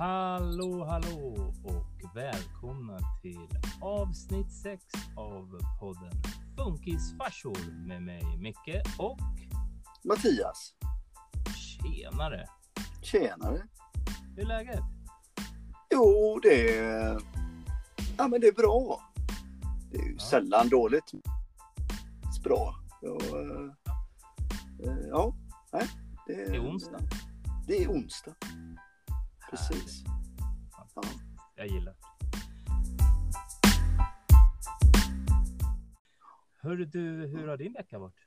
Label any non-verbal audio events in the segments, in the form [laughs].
Hallå, hallå och välkomna till avsnitt 6 av podden Funkisfarsor med mig Micke och Mattias. tjenare. Tjenare. Hur är läget? Jo, det är... Ja, men det är bra. Det är ju Ja. sällan dåligt. Det är bra. Och, eh, eh, ja, nej. Det Det är onsdag. Det är onsdag. Precis. Ja. Jag gillar. Hörru du, hur har din vecka varit?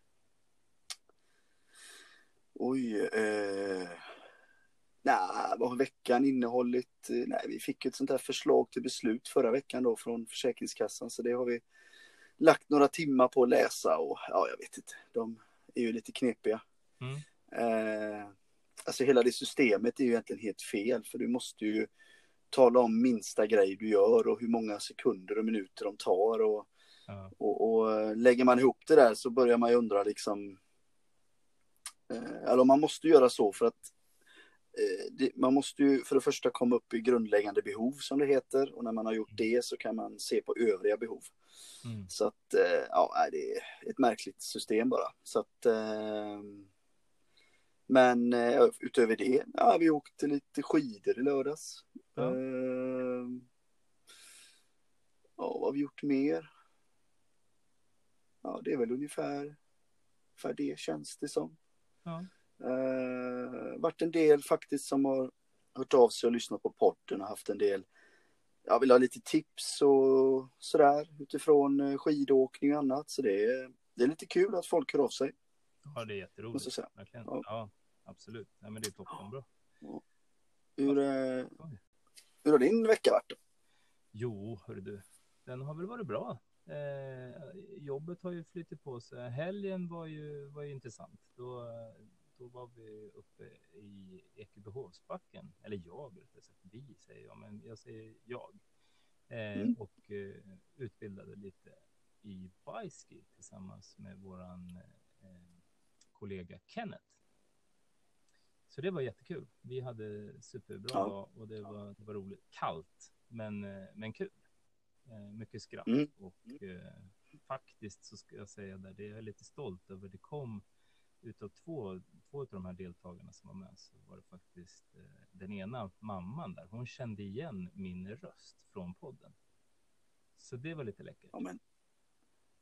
Oj. Eh... Nej, vad har veckan innehållit? Eh, Nej, vi fick ett sånt där förslag till beslut förra veckan då från Försäkringskassan, så det har vi lagt några timmar på att läsa och ja, jag vet inte. De är ju lite knepiga. Mm. Eh, alltså hela det systemet är ju egentligen helt fel, för du måste ju tala om minsta grej du gör och hur många sekunder och minuter de tar och Ja. och, och eh, lägger man ihop det där så börjar man ju undra liksom. Eh, eller man måste göra så för att eh, man måste ju för det första komma upp i grundläggande behov som det heter och när man har gjort det så kan man se på övriga behov. Mm. Så att ja, det är ett märkligt system bara. Så att men eh, utöver det, ja, vi åkte lite skidor i lördags. Ja. Eh, ja, vad har vi gjort mer? Ja, det är väl ungefär, för det känns det som. Ja. Eh, varit en del faktiskt som har hört av sig och lyssnat på podden och haft en del, jag vill ha lite tips och sådär utifrån eh, skidåkning och annat. Så det är, det är lite kul att folk hör av sig. Ja, det är jätteroligt. Måste. Verkligen. Ja. Ja. absolut. Ja, men det är toppenbra. Hur, eh, hur har din vecka varit? Då? Jo, hörru du. Den har väl varit bra. Eh, jobbet har ju flyttat på sig. Helgen var ju, var ju intressant. Då, då var vi uppe i Ekebyhovsbacken. Eller jag, rättare sagt. Vi säger jag, men jag säger jag. Eh, Mm. Och eh, utbildade lite i bikeski tillsammans med våran eh, kollega Kenneth. Så det var jättekul. Vi hade superbra Ja. dag och det var, det var roligt. Kallt, men, eh, men kul. Eh, Mycket skratt Mm. och eh, faktiskt så ska jag säga där, det är jag lite stolt över. Det kom utav två, två av de här deltagarna som var med så var det faktiskt eh, den ena mamman där. Hon kände igen min röst från podden. Så det var lite läckert. Ja, men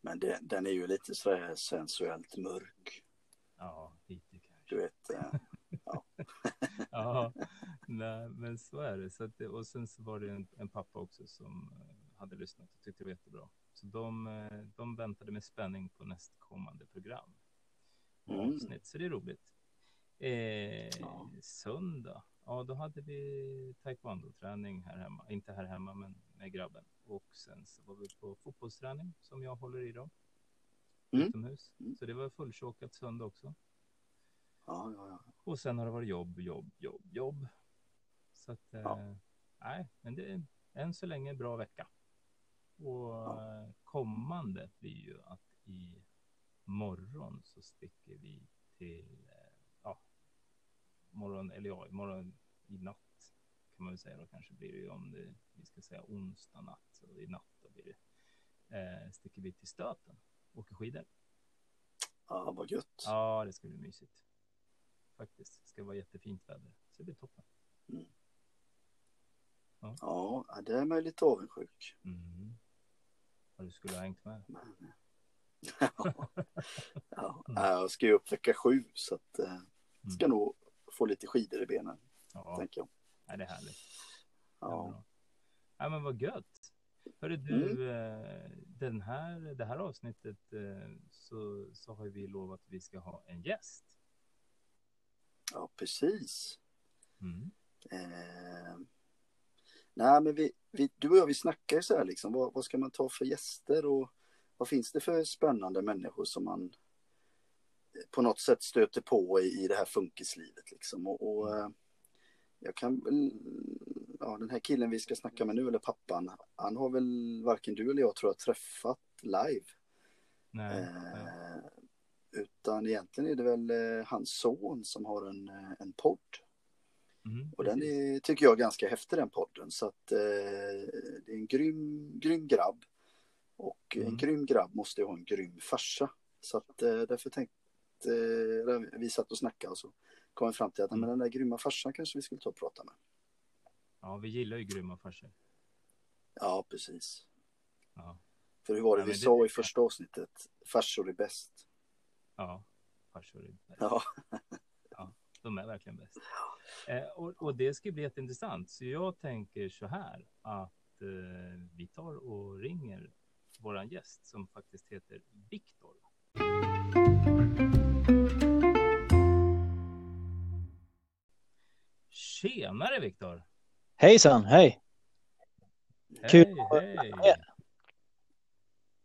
men det, den är ju lite sådär sensuellt mörk. Ja, lite kanske. Du vet. Eh, [laughs] Ja, nej, men så är det. Så att, och sen så var det en, en pappa också som eh, hade lyssnat och tyckte det var jättebra. Så de, eh, de väntade med spänning på nästkommande program. Mm. Avsnitt, så det är roligt. Eh, Ja. Söndag, ja då hade vi taekwondo-träning här hemma. Inte här hemma, men med grabben. Och sen så var vi på fotbollsträning som jag håller i då. Mm. Utomhus. Mm. Så det var fulltjockat söndag också. ja, ja, ja. Och sen har det varit jobb, jobb, jobb, jobb. Så att, eh, nej, men det är än så länge en bra vecka. Och eh, kommande blir ju att i morgon så sticker vi till, eh, ja, morgon, eller ja, imorgon i natt kan man väl säga då kanske blir det ju om det, vi ska säga onsdag natt, så i natt då blir det, eh, sticker vi till Stöten, åker skidor. ja vad gött. Ja, det ska bli mysigt. Faktiskt. Det ska vara jättefint väder. Så det blir toppen. Ja, ja, det är man lite avundsjuk. Mm. Ja, du skulle ha hängt med. Men, [laughs] ja, jag ska ju upp vecka sju så att eh, ska nog få lite skidor i benen, Ja, tänker jag. nej, det är härligt. Det är Ja. bra. Ja, men vad gött. Hörru du, eh, den här, det här avsnittet eh, så, så har vi lovat att vi ska ha en gäst. ja, precis. Mm. Eh, nej, men vi, vi, du och jag, vi snackar ju så här liksom. Vad, vad ska man ta för gäster och vad finns det för spännande människor som man eh, på något sätt stöter på i, i det här funkislivet liksom. Och, och eh, jag kan väl, ja den här killen vi ska snacka med nu, eller pappan, han har väl varken du eller jag tror jag träffat live. Nej, nej. Eh, utan egentligen är det väl eh, hans son som har en, eh, en podd. Mm, Och den är, tycker jag är ganska häftig den podden. Så att eh, det är en grym, grym grabb. Och en Mm. grym grabb måste ju ha en grym farsa. Så att eh, därför tänkte eh, vi satt och snackade och så kom vi fram till att Mm. men den där grymma farsan kanske vi skulle ta och prata med. Ja, vi gillar ju grymma farsor. Ja, precis. Ja, För hur var det Ja, vi det sa i första avsnittet? Farsor är bäst. ja. Farsor är bäst. [laughs] Ja, De är verkligen bäst. Eh, och, och det ska bli jätteintressant. Så jag tänker så här att eh, vi tar och ringer våran gäst som faktiskt heter Viktor. Tjenare Viktor! Hejsan, hej! Kul Hej, att hej!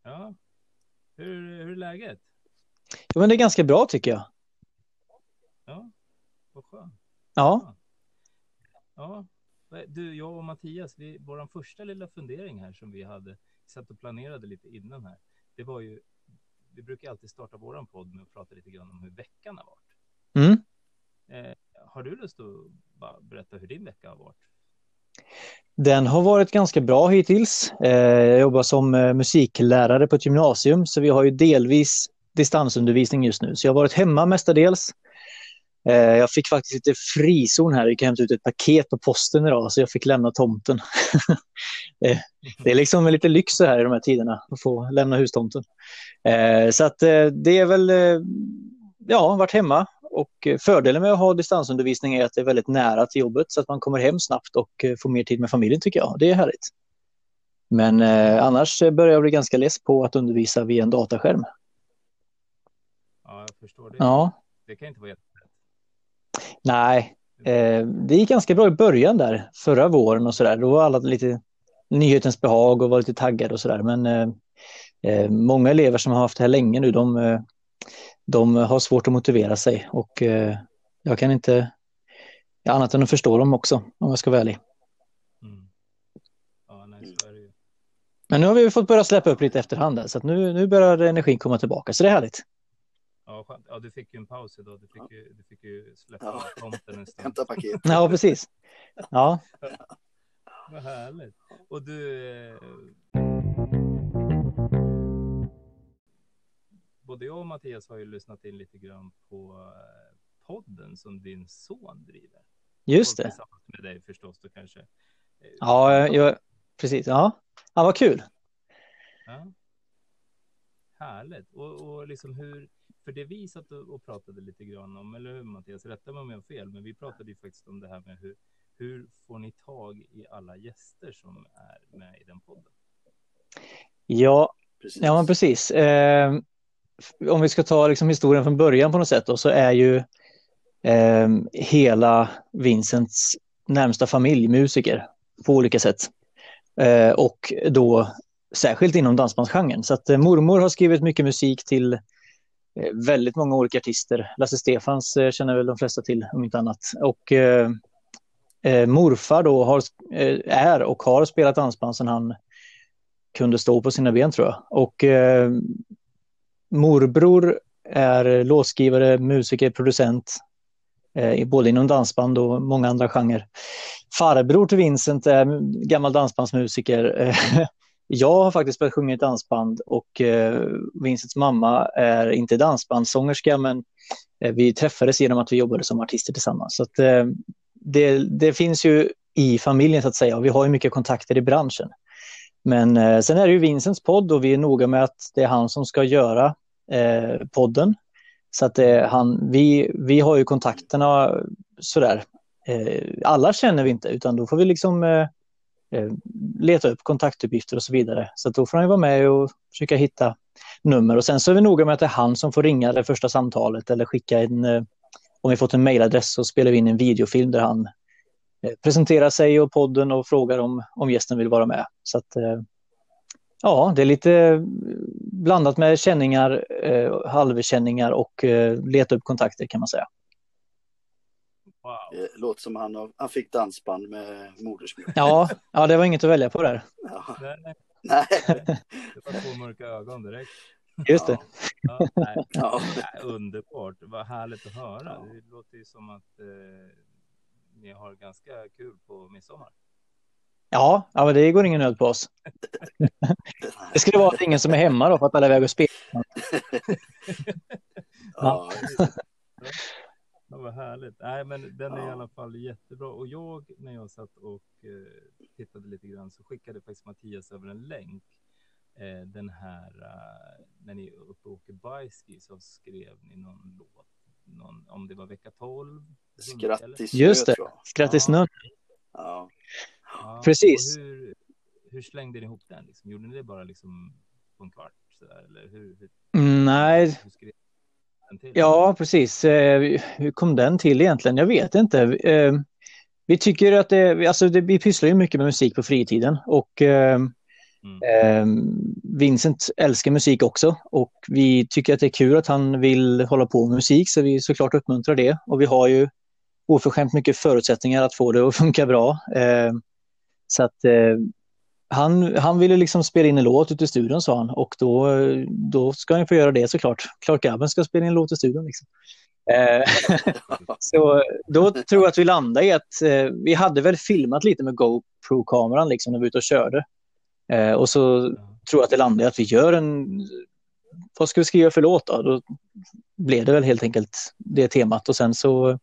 Ja, hur, hur är läget? Jo, men det är ganska bra tycker jag. Ja, vad skönt. Ja, Ja, du, jag och Mattias, vi, vår första lilla fundering här som vi hade, satt och planerade lite innan här, det var ju, vi brukar alltid starta våran podd med att prata lite grann om hur veckan har varit. mm. Eh, har du lust att bara berätta hur din vecka har varit? Den har varit ganska bra hittills. Eh, jag jobbar som eh, musiklärare på ett gymnasium så vi har ju delvis distansundervisning just nu. Så jag har varit hemma mestadels. Eh, jag fick faktiskt lite frizon här, jag kan hämta ut ett paket på posten idag så jag fick lämna tomten. [laughs] Det är liksom lite lyx så här i de här tiderna att få lämna hustomten. Så att det är väl, ja, varit hemma och eh, fördelen med att ha distansundervisning är att det är väldigt nära till jobbet så att man kommer hem snabbt och eh, får mer tid med familjen tycker jag. Det är härligt. Men eh, annars börjar jag bli ganska less på att undervisa via en dataskärm. Ja, jag förstår det. Ja, Det kan inte vara jättelätt. nej, eh, det gick ganska bra i början där förra våren och sådär. Då var alla lite nyhetens behag och var lite taggade och sådär. Men eh, eh, många elever som har haft det här länge nu, de, de har svårt att motivera sig och eh, jag kan inte ja, annat än att förstå dem också om jag ska vara ärlig. Mm. Ja, nej, så är det ju. Men nu har vi fått börja släppa upp lite efterhand där, så att nu, nu börjar energin komma tillbaka, så det är härligt. Ja, skönt. Ja, du fick ju en paus idag. Du fick ju, du fick ju släppa Ja. tomten en stund. hämta paket. Ja, precis. Ja, [laughs] Vad härligt. Och du... Både jag och Mattias har ju lyssnat in lite grann på eh, podden som din son driver. just Och det. Tillsammans med dig förstås då kanske. Eh, Ja, jag, jag, precis. Ja, ja vad kul. Ja. Härligt. Och, och liksom hur, för det vi satt och, och pratade lite grann om, eller hur Mattias, rätta mig om jag har fel, men vi pratade ju faktiskt om det här med hur, hur får ni tag i alla gäster som är med i den podden? Ja, Precis. ja men precis. Eh, om vi ska ta liksom historien från början på något sätt då, så är ju eh, hela Vincents närmsta familj musiker på olika sätt. Eh, och då särskilt inom dansbandsgenren. Så att eh, mormor har skrivit mycket musik till eh, väldigt många olika artister. Lasse Stefans eh, känner väl de flesta till om inte annat. Och eh, eh, morfar då har, eh, är och har spelat dansband sedan han kunde stå på sina ben tror jag. Och eh, morbror är låtskrivare, musiker, producent, eh, både inom dansband och många andra genrer. Farbror till Vincent är gammal dansbandsmusiker. Eh, [laughs] jag har faktiskt börjat sjunga i dansband och eh, Vincents mamma är inte dansbandssångerska men eh, vi träffades genom att vi jobbade som artister tillsammans. Så att, eh, det, det finns ju i familjen så att säga och vi har ju mycket kontakter i branschen. Men eh, sen är det ju Vincents podd och vi är noga med att det är han som ska göra eh, podden. Så att eh, han, vi, vi har ju kontakterna sådär. Eh, alla känner vi inte utan då får vi liksom eh, eh, leta upp kontaktuppgifter och så vidare. Så att då får han ju vara med och försöka hitta nummer och sen så är vi noga med att det är han som får ringa det första samtalet eller skicka en, eh, om vi fått en mejladress så spelar vi in en videofilm där han presenterar sig och podden och frågar om, om gästen vill vara med. Så att, eh, ja, det är lite blandat med känningar, eh, halvkänningar och eh, leta upp kontakter kan man säga. Wow. Det låter som han, han fick dansband med modersmjölk. Ja, ja, det var inget att välja på där. Ja. Nej, nej, Nej. det var två mörka ögon direkt. Just det. Ja, nej, Ja. nej, underbart. Vad härligt att höra. Det låter ju som att eh, ni har ganska kul på midsommar. Ja, ja men det går ingen nöd på oss. [laughs] det skulle vara ingen som är hemma då för att alla är iväg och spelar. [laughs] Ja, Ja, vad härligt. Nej, men den är i alla fall jättebra. Och jag, när jag satt och eh, tittade lite grann så skickade faktiskt Mattias över en länk. Eh, den här, eh, när ni är uppe och åker bajski så skrev ni någon låt. Någon, om det var vecka 12. Skratt i snö, Just det, skratt i. Ja. Ja, Precis. Hur, hur slängde ni ihop den? Liksom? Gjorde ni det bara liksom på en kvart? Sådär? Eller hur, hur, Mm, nej, hur ja precis. Eh, Hur kom den till egentligen? Jag vet inte. Eh, Vi tycker att det, alltså det, vi pysslar ju mycket med musik på fritiden och eh, Mm. Eh, Vincent älskar musik också och vi tycker att det är kul att han vill hålla på med musik så vi såklart uppmuntrar det. Och vi har ju oförskämt mycket förutsättningar att få det att [laughs] funka bra. Eh, så att eh, han, han ville liksom spela in en låt ute i studion sa han och då, då ska han få göra det såklart. Clark Gabben ska spela in en låt i studion. Liksom. Ehm, [laughs] så då tror jag att vi landade i att eh, vi hade väl filmat lite med GoPro-kameran liksom när vi var ute och körde. Eh, och så tror jag att det landade i att vi gör en... Vad ska vi skriva för låt då? Då blev det väl helt enkelt det temat och sen så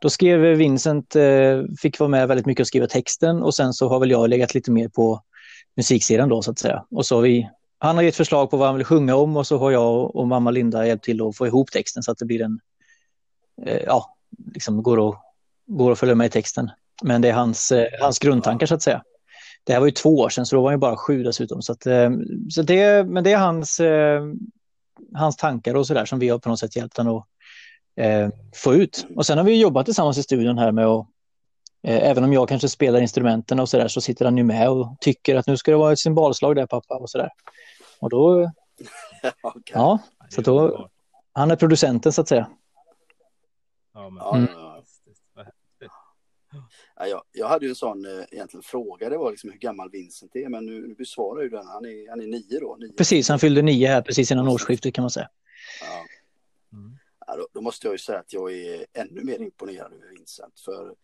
då skrev Vincent, eh, fick vara med väldigt mycket och skriva texten och sen så har väl jag legat lite mer på musiksidan då så att säga. Och så har vi, han har gett förslag på vad han vill sjunga om och så har jag och mamma Linda hjälpt till att få ihop texten så att det blir en, eh, ja, liksom går att, går att följa med i texten. Men det är hans, eh, hans grundtankar så att säga. Det här var ju två år sedan så då var han ju bara sju dessutom. Så, att, eh, så det, men det är hans, eh, hans tankar och sådär som vi har på något sätt hjälpt honom att eh, få ut. Och sen har vi jobbat tillsammans i studion här med att eh, även om jag kanske spelar instrumenten och sådär så sitter han ju med och tycker att nu ska det vara ett symbolslag där pappa och sådär. Och då, [laughs] Okej. ja, så då, han är producenten så att säga. Ja, men Ja, Mm. ja, ja. fantastiskt. Vad häftigt. Ja, jag, jag hade ju en sån eh, egentligen fråga, det var liksom hur gammal Vincent är, men nu, nu besvarar ju den. Han är, han är nio då. Nio. Precis, han fyllde nio här precis innan årsskiftet kan man säga. Ja. Mm. Ja, då, då måste jag ju säga att jag är ännu mer imponerad över Vincent. För,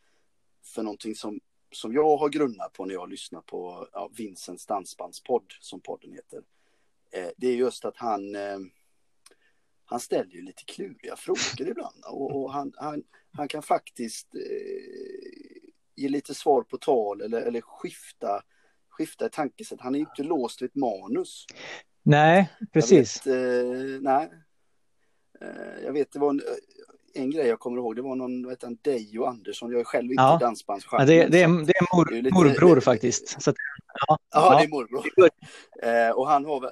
för någonting som, som jag har grunnat på när jag lyssnar på ja, Vincents dansbandspodd, som podden heter. Eh, det är just att han, eh, han ställer ju lite kluriga frågor ibland. Och, och han, han, han kan faktiskt eh, ge lite svar på tal eller, eller skifta, skifta ett tankesätt. Han är ju inte låst vid ett manus. Nej, precis. Jag vet, eh, nej. Eh, jag vet, det var en, en grej jag kommer ihåg. Det var någon, vad heter han, Dejo Andersson. Jag är själv inte Ja. i dansbandsgenren. Ja, det, det, det är mor, det är lite- morbror faktiskt. Så att, ja, Ja, det är morbror. Eh, och han har, väl,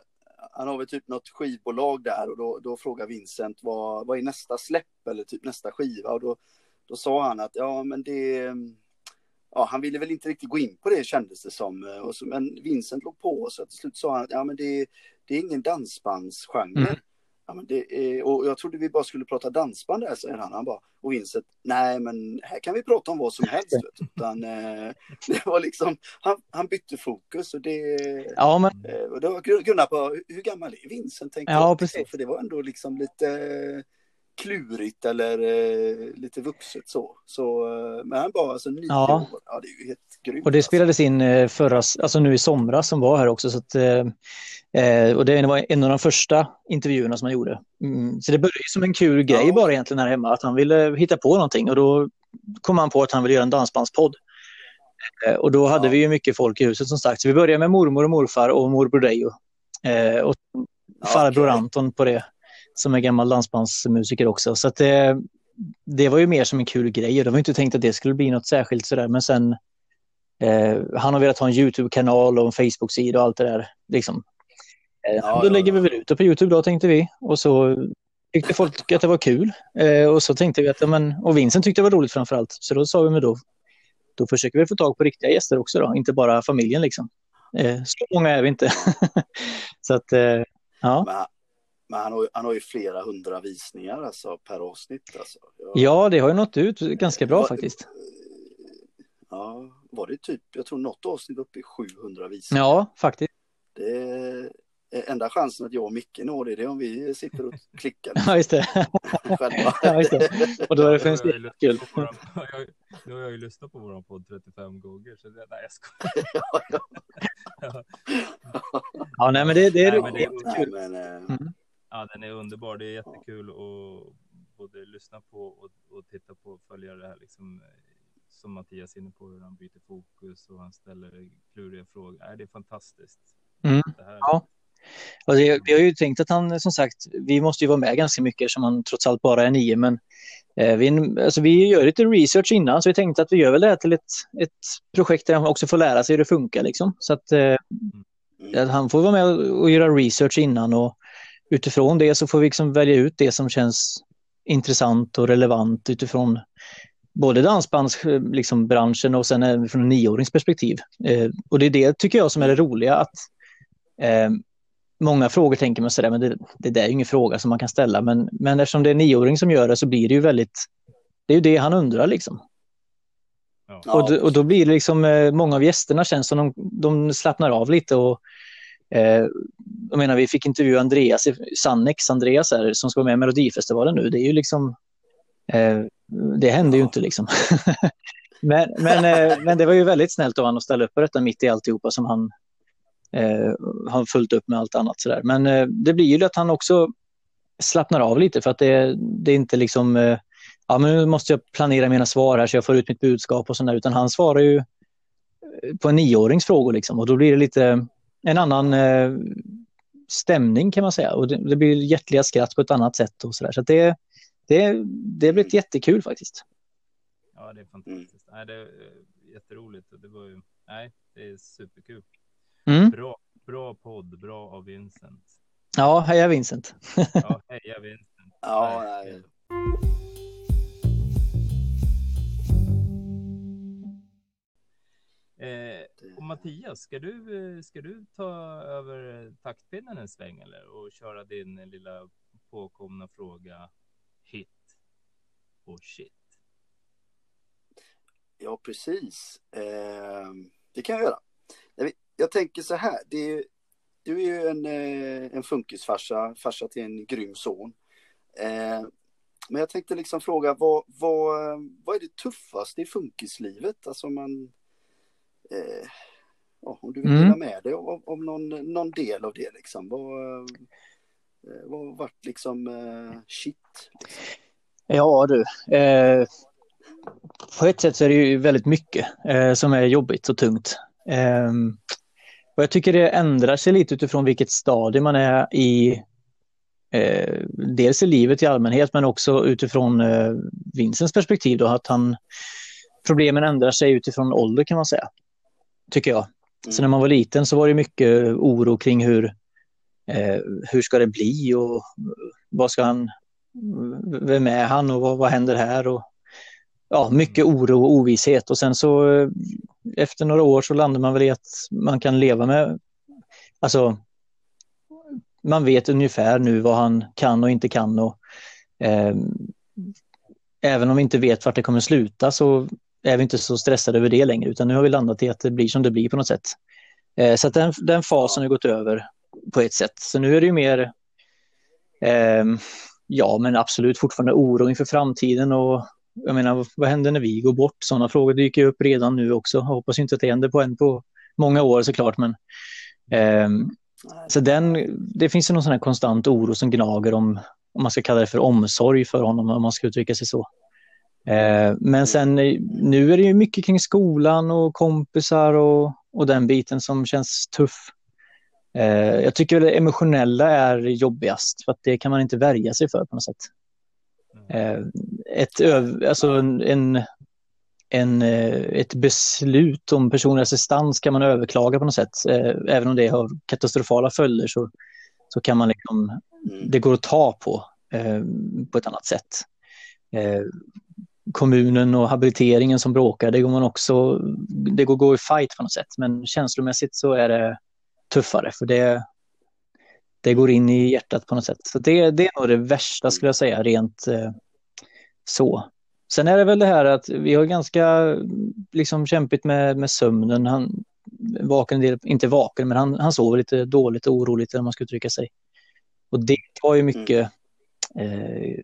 han har väl typ något skivbolag där och då, då frågar Vincent vad, vad är nästa släpp eller typ nästa skiva och då, då sa han att ja men det Ja, han ville väl inte riktigt gå in på det kändes det som. Eh, Och så, men Vincent låg på så till slut sa han att ja, men det, det är ingen dansbandsgenre. Mm. Ja, men det är, och jag trodde vi bara skulle prata dansband där, säger han. han bara, och Vincent, nej men här kan vi prata om vad som helst. Utan, eh, [laughs] det var liksom, han, han bytte fokus och det, ja, men Eh, Och då grunnar på hur- hur gammal är Vincent? Tänkte Ja, jag, precis. För det var ändå liksom lite eh, klurigt eller eh, lite vuxet så. så eh, men han bara alltså nio Ja. år. Ja, det är ju helt grymt. Och det alltså. spelades in eh, förra, alltså nu i somras som var här också. Så att, eh, eh, och det var en av de första intervjuerna som han gjorde. Mm, så det började som en kul grej Ja. bara egentligen här hemma, att han ville hitta på någonting och då kom han på att han ville göra en dansbandspodd. Eh, och då hade Ja. vi ju mycket folk i huset som sagt. Så vi började med mormor och morfar och morbror Dejo. Och farbror okej. Anton på det, som är gammal dansbandsmusiker också. Så att det, det var ju mer som en kul grej och det var inte tänkt att det skulle bli något särskilt sådär. Men sen, eh, han har velat ha en YouTube-kanal och en Facebook-sida och allt det där. Liksom. Eh, Ja, då ja, lägger vi väl ut det på YouTube då tänkte vi. Och så tyckte folk att det var kul. Eh, och så tänkte vi att, men, och Vincent tyckte det var roligt framför allt. Så då sa vi, men då, då försöker vi få tag på riktiga gäster också då, inte bara familjen liksom. Eh, så många är vi inte. [laughs] så att, eh, ja. Men, han- har, ju- han har ju flera hundra visningar alltså, per avsnitt. Alltså. Jag- Ja, det har ju nått ut ganska bra Var- faktiskt. Ja, var det typ, jag tror något avsnitt uppe i 700 visningar. Ja, faktiskt. Det är enda chansen att jag och Micke når det, det är om vi sitter och klickar [laughs] Ja, just det. [laughs] själva. Ja, just det. Och då är det för en skull. Nu har jag ju lyssnat på vår podd 35 gånger, så det, nej jag skojar. [laughs] ja, Ja, nej, men det, det är är roligt. nej, men, eh, Ja, den är underbar. Det är jättekul att både lyssna på och, och titta på och följa det här liksom. eh, Som Mattias är inne på hur han byter fokus och han ställer kluriga frågor. Nej, det är fantastiskt. Mm. Det här. Ja. Och det, vi har ju tänkt att han, som sagt, vi måste ju vara med ganska mycket som han trots allt bara är nio, men eh, vi, alltså, vi gör lite research innan, så vi tänkte att vi gör väl det här till ett, ett projekt där han också får lära sig hur det funkar. Liksom. Så att, eh, att han får vara med och, och göra research innan och utifrån det så får vi liksom välja ut det som känns intressant och relevant utifrån både dansbandsbranschen liksom, branschen och sen från en nioårings perspektiv. Eh, och det är det tycker jag som är det roliga att eh, många frågor tänker man sådär, men det, det där är ju ingen fråga som man kan ställa. Men, men eftersom det är nioåring som gör det så blir det ju väldigt, det är ju det han undrar liksom. Ja. Och, då, och då blir det liksom, eh, många av gästerna känns som de, de slappnar av lite och eh, jag menar, vi fick intervjua Andreas, Sannex Andreas här, som ska vara med i Melodifestivalen nu. Det är ju liksom, eh, det händer ju Ja. inte liksom. [laughs] men, men, eh, men det var ju väldigt snällt av honom att ställa upp på detta mitt i alltihopa som han eh, har fullt upp med allt annat sådär. Men eh, det blir ju att han också slappnar av lite för att det, det är inte liksom, eh, ja men nu måste jag planera mina svar här så jag får ut mitt budskap och sådär, utan han svarar ju eh, på en nioårings frågor liksom och då blir det lite en annan eh, stämning kan man säga och det, det blir hjärtliga skratt på ett annat sätt och sådär. Så att det, det, det har blivit jättekul faktiskt. Ja, det är fantastiskt. Nej, det är jätteroligt. och Det var ju, nej, det är superkul. Mm. Bra, bra podd, bra av Vincent. Ja, heja Vincent. Ja, heja [laughs] Vincent. Ja, nej. Eh, och Mattias, ska du, ska du ta över taktpinnen en sväng eller och köra din lilla påkomna fråga hit och shit? Ja, precis. Eh, det kan jag göra. Jag tänker så här, det är, du är ju en, eh, en funkisfarsa, farsa till en grym son. Eh, men jag tänkte liksom fråga, vad, vad, vad är det tuffaste i funkislivet? Alltså man... Eh, ja, om du vill Mm. dela med dig om, om någon, någon del av det liksom. Vad, eh, vad har varit liksom eh, shit? Liksom? Ja du, eh, på ett sätt så är det ju väldigt mycket eh, som är jobbigt och tungt. Eh, och jag tycker det ändrar sig lite utifrån vilket stadie man är i, eh, dels i livet i allmänhet men också utifrån eh, Vincents perspektiv då, att han, problemen ändrar sig utifrån ålder kan man säga, tycker jag. Så när man var liten så var det mycket oro kring hur, eh, hur ska det bli och vad ska han, vem är han och vad, vad händer här? Och, ja, mycket oro och ovisshet och sen så eh, efter några år så landar man väl i att man kan leva med, alltså man vet ungefär nu vad han kan och inte kan och eh, även om vi inte vet vart det kommer sluta så är vi inte så stressade över det längre utan nu har vi landat i att det blir som det blir på något sätt. Eh, så att den, den fasen har gått över på ett sätt. Så nu är det ju mer eh, Ja, men absolut fortfarande oro inför framtiden och jag menar, vad händer när vi går bort? Sådana frågor dyker upp redan nu också. Jag hoppas inte att det händer på en på många år såklart, men eh, så den, det finns ju någon sån här konstant oro som gnager om, om man ska kalla det för omsorg för honom, om man ska uttrycka sig så. Eh, men sen eh, nu är det ju mycket kring skolan och kompisar och, och den biten som känns tuff. Eh, jag tycker väl det emotionella är jobbigast för att det kan man inte värja sig för på något sätt. Ett, alltså en, en, en, ett beslut om personlig assistans kan man överklaga på något sätt. Även om det har katastrofala följder så, så kan man liksom, Mm. det går att ta på på ett annat sätt. Kommunen och habiliteringen som bråkar, det går man också, det går att gå i fight på något sätt. Men känslomässigt så är det tuffare för det, det går in i hjärtat på något sätt. Så det, det är nog det värsta skulle jag säga, rent eh, så. Sen är det väl det här att vi har ganska liksom kämpigt med, med sömnen. Han vaken, en del- inte vaken, men han, han sover lite dåligt och oroligt om man ska uttrycka sig. Och det tar ju mycket eh,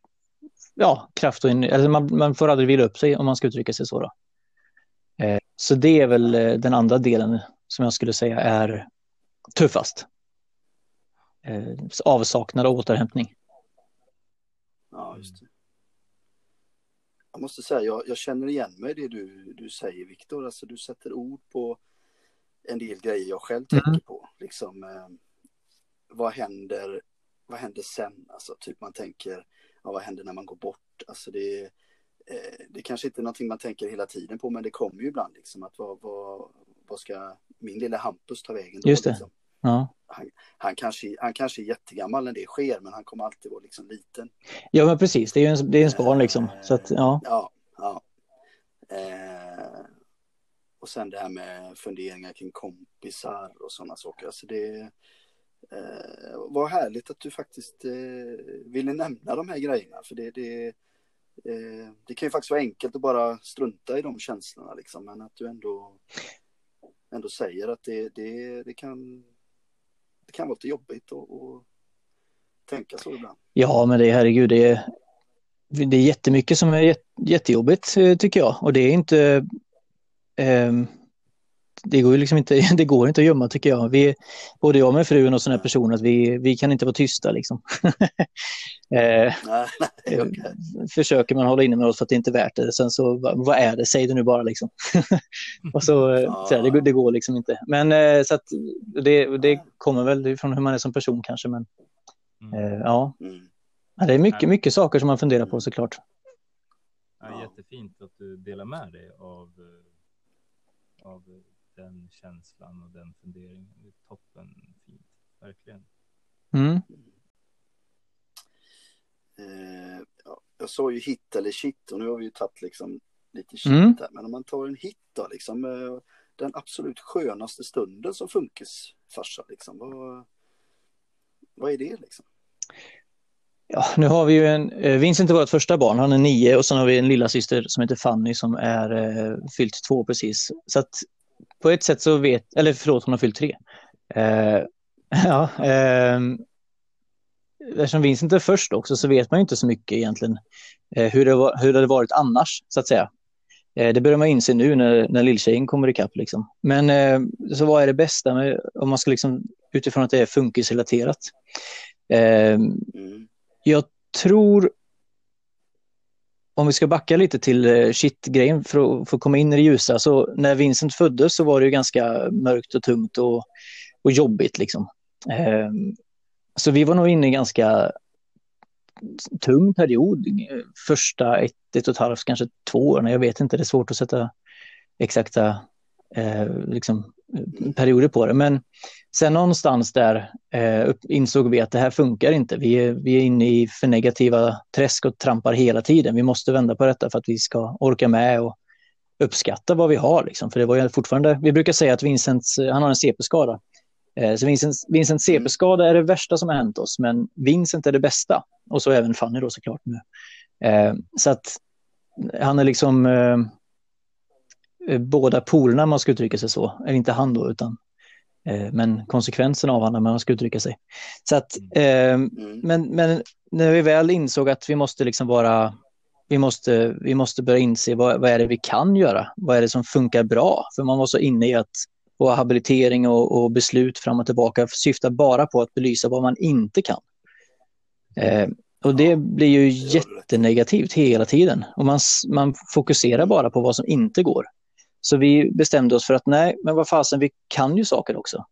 ja, kraft och eller man, man får aldrig vila upp sig om man ska uttrycka sig så. Då. Eh, så det är väl eh, den andra delen som jag skulle säga är tuffast. Eh, avsaknad av återhämtning. Ja, just det. Jag måste säga, jag, jag känner igen mig i det du, du säger, Viktor. Alltså, du sätter ord på en del grejer jag själv Mm. tänker på. Liksom, eh, vad händer, vad händer sen? Alltså, typ man tänker, ja, vad händer när man går bort? Alltså, det, eh, det kanske inte är någonting man tänker hela tiden på, men det kommer ju ibland liksom att vad, vad, vad ska min lilla Hampus ta vägen då? Just det. Liksom? Ja. Han, han, kanske, han kanske är jättegammal när det sker, men han kommer alltid vara liksom liten. ja, men precis. Det är ju en, det är ens barn liksom. Så att, ja. Ja, ja. Eh, och sen det här med funderingar kring kompisar och sådana saker. Alltså det eh, vad härligt att du faktiskt eh, ville nämna de här grejerna. För det, det, eh, det kan ju faktiskt vara enkelt att bara strunta i de känslorna liksom. Men att du ändå, ändå säger att det, det, det, kan, det kan vara lite jobbigt att att tänka så ibland. ja, men det herregud, det är, det är jättemycket som är jättejobbigt eh, tycker jag. Och det är inte... ehm, det går ju liksom inte, [laughs] det går inte att gömma tycker jag. Vi, både jag och min fru och sådana här personer, att vi, vi kan inte vara tysta liksom. [laughs] eh, Nej, nej, okej. försöker man hålla inne med oss för att det inte är värt det. Sen så, vad är det? Säg det nu bara liksom. [laughs] och så, eh, så här, det, går- det går liksom inte. Men eh, så att det, det kommer väl från hur man är som person kanske. Men Mm. eh, ja, Mm. Ja, det är mycket, mycket saker som man funderar på såklart. Ja, jättefint att du delar med dig av, eh, av den känslan och den funderingen. Det är toppen fint, verkligen. Mm. Eh, ja, jag sa ju hit eller shit och nu har vi ju tagit liksom lite shit Mm. där. Men om man tar en hit då, liksom eh, den absolut skönaste stunden som funkisfarsa, liksom. Vad, vad är det liksom? Ja, nu har vi ju en, eh, Vincent är vårt första barn, han är nio och sen har vi en lilla syster som heter Fanny som är eh, fyllt två precis. Så att på ett sätt så vet, eller förlåt hon har fyllt tre. Eh, [laughs] ja, eh, eftersom Vincent är först också så vet man inte så mycket egentligen eh, hur, det var, hur det hade varit annars så att säga. Eh, det börjar man inse nu när, när lilltjejen kommer ikapp liksom. Men eh, så vad är det bästa med, om man ska liksom utifrån att det är funkisrelaterat? Eh, jag tror, om vi ska backa lite till eh, shit-grejen för att få komma in i det ljusa, så när Vincent föddes så var det ju ganska mörkt och tungt och, och jobbigt liksom. Ehm, så vi var nog inne i en ganska tung period, eh, första ett, ett och ett halvt, kanske två år, jag vet inte, det är svårt att sätta exakta eh, liksom, eh, perioder på det, men sen någonstans där eh, insåg vi att det här funkar inte. Vi är, vi är inne i för negativa träsk och trampar hela tiden. Vi måste vända på detta för att vi ska orka med och uppskatta vad vi har. Liksom. För det var ju fortfarande, vi brukar säga att Vincent, han har en CP-skada. Eh, så Vincents, Vincents CP-skada är det värsta som har hänt oss, men Vincent är det bästa. Och så även Fanny då såklart nu. Eh, så att han är liksom eh, eh, båda polerna, om man ska uttrycka sig så. Eller inte han då, utan eh, men konsekvenserna av honom, om man ska uttrycka sig. Så att, eh, Mm. men, men när vi väl insåg att vi måste liksom vara, vi måste, vi måste börja inse vad, vad är det vi kan göra? Vad är det som funkar bra? För man var så inne i att vår habilitering och, och beslut fram och tillbaka syftar bara på att belysa vad man inte kan. Eh, och det blir ju jättenegativt hela tiden. Och man, man fokuserar bara på vad som inte går. Så vi bestämde oss för att nej, men vad fasen, vi kan ju saker också.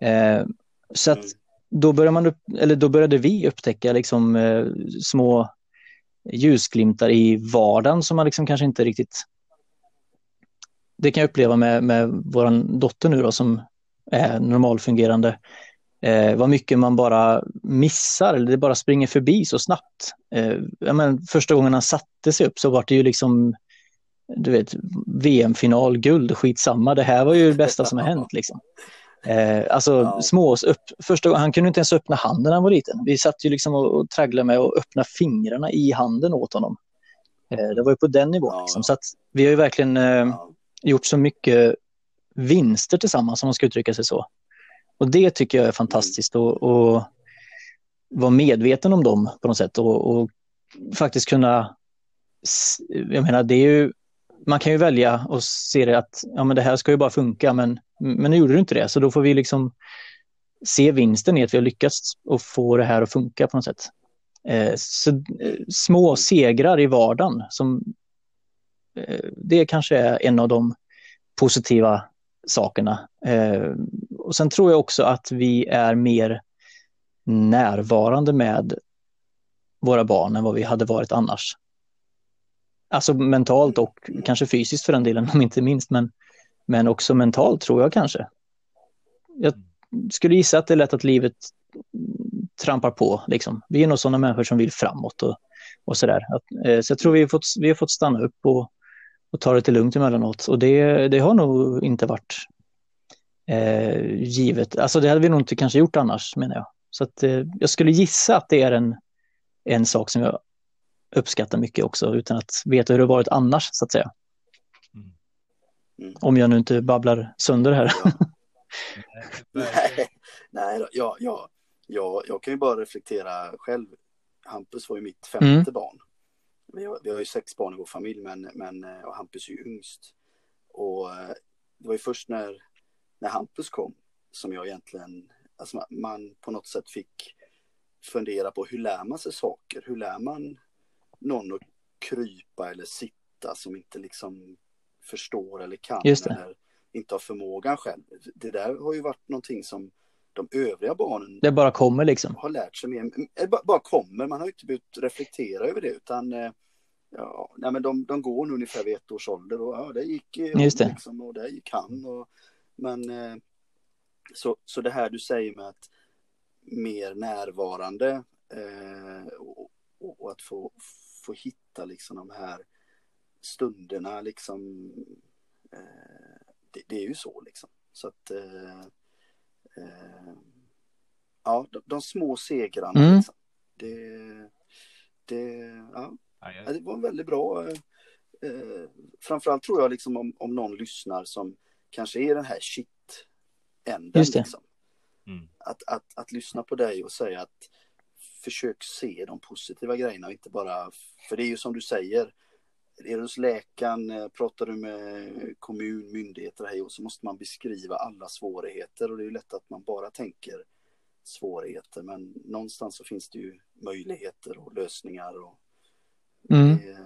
Eh, så att Mm. då, började man upp, eller då började vi upptäcka liksom, eh, små ljusglimtar i vardagen som man liksom kanske inte riktigt... Det kan jag uppleva med, med vår dotter nu då som är normalfungerande. Eh, vad mycket man bara missar eller det bara springer förbi så snabbt. Eh, men, första gången han satte sig upp så var det ju liksom du vet, VM-final, guld, skitsamma. Det här var ju det bästa som har hänt. Liksom. Eh, alltså Ja. små, upp, första gången, han kunde inte ens öppna handen när han var liten. Vi satt ju liksom och, och tragglade med att öppna fingrarna i handen åt honom. Eh, det var ju på den nivån. Ja. Liksom. Så att vi har ju verkligen eh, Ja. gjort så mycket vinster tillsammans, om man ska uttrycka sig så. Och det tycker jag är fantastiskt och, och vara medveten om dem på något sätt och, och faktiskt kunna, jag menar det är ju man kan ju välja och se det att ja, men det här ska ju bara funka, men, men nu gjorde det inte det. Så då får vi liksom se vinsten i att vi har lyckats och få det här att funka på något sätt. Eh, så, eh, små segrar i vardagen, som, eh, det kanske är en av de positiva sakerna. Eh, och sen tror jag också att vi är mer närvarande med våra barn än vad vi hade varit annars. Alltså mentalt och kanske fysiskt för den delen, om inte minst, men, men också mentalt tror jag kanske. Jag skulle gissa att det är lätt att livet trampar på. Liksom. Vi är nog sådana människor som vill framåt och, och sådär. Eh, så jag tror vi har fått, vi har fått stanna upp och, och ta det lite lugnt emellanåt. Och det, det har nog inte varit eh, givet. Alltså det hade vi nog inte kanske gjort annars, menar jag. Så att, eh, jag skulle gissa att det är en, en sak som jag uppskattar mycket också, utan att veta hur det varit annars, så att säga. Mm. mm. Om jag nu inte babblar sönder här. Ja. nej, [laughs] nej ja, ja, ja, jag kan ju bara reflektera själv. Hampus var ju mitt femte mm. barn. Vi har, vi har ju sex barn i vår familj, men, men och Hampus är ju yngst. Och eh, det var ju först när, när Hampus kom som jag egentligen, alltså man, man på något sätt fick fundera på hur lär man sig saker? Hur lär man någon att krypa eller sitta som inte liksom förstår eller kan eller inte har förmågan själv. Det där har ju varit någonting som de övriga barnen Det bara kommer liksom. Har lärt sig mer. Det bara kommer, man har inte behövt reflektera över det utan eh, ja, nej, men de, de går nu ungefär vid ett års ålder och ja, det gick Just det. Liksom, och det gick han. Och, men eh, så, så det här du säger med att mer närvarande eh, och, och, att få, få hitta liksom de här stunderna liksom. Eh, det, det, är ju så liksom. Så att eh, eh ja, de, de, små segrarna. Mm. Liksom. Det, det, ja, det var en väldigt bra. Eh, eh, framförallt tror jag liksom om, om någon lyssnar som kanske är den här shit-änden. Liksom. Mm. Att, att, att lyssna på dig och säga att försök se de positiva grejerna och inte bara, för det är ju som du säger, är du hos läkaren, eh, pratar du med kommun, myndigheter här och så måste man beskriva alla svårigheter och det är ju lätt att man bara tänker svårigheter men någonstans så finns det ju möjligheter och lösningar och mm. det,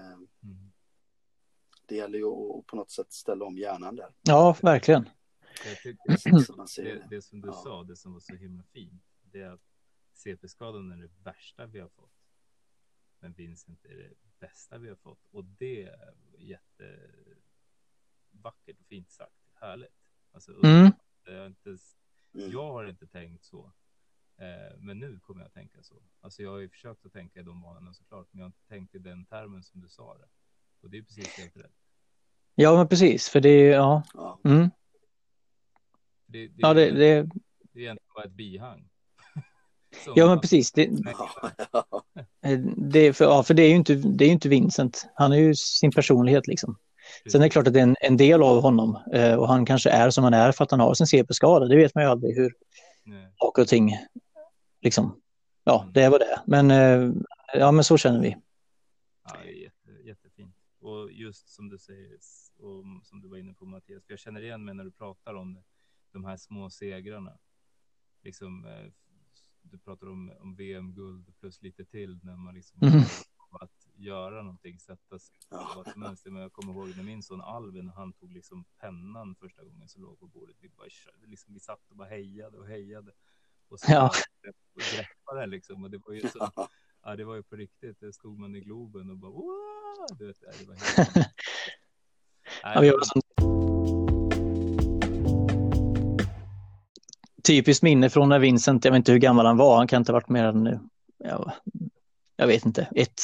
det gäller ju att på något sätt ställa om hjärnan där. Ja, verkligen. Tycker, det, det, som du ja. sa, det som var så himla fint, det är att CP-skadan är det värsta vi har fått. Men Vincent är det bästa vi har fått och det är jättevackert och fint sagt. Härligt. Alltså, mm. jag, har inte, mm. jag har inte tänkt så. Eh, men nu kommer jag att tänka så. Alltså jag har ju försökt att tänka i de banorna såklart, men jag har inte tänkt i den termen som du sa det. Och det är precis helt rätt. Ja, men precis, för det är, ja. Mm. Det, det, ja, det, det, det är egentligen bara ett bihang. Ja, men precis. Det, [laughs] det, för, ja, för det är ju inte, det är inte Vincent. Han är ju sin personlighet liksom. Sen är det klart att det är en, en del av honom eh, och han kanske är som han är för att han har sin CP-skada. Det vet man ju aldrig hur saker och ting liksom. Ja, mm. det är vad det är. Men eh, ja, men så känner vi. Ja, jätte, jättefint. Och just som du säger och som du var inne på Mattias, för jag känner igen mig när du pratar om det de här små segrarna. Liksom, eh, du pratar om, om VM-guld plus lite till när man liksom mm. att göra någonting, sätta sig ja. mönster. Men jag kommer ihåg när min son Alvin, han tog liksom pennan första gången som låg på bordet. Vi bara liksom, vi satt och bara hejade och hejade och så ja. greppade liksom. Och det var ju så, ja. det var ju på riktigt. Det stod man i Globen och bara, Wah! du vet, det var helt... [laughs] ja, typiskt minne från när Vincent, jag vet inte hur gammal han var, han kan inte ha varit mer än, ja, jag vet inte, ett,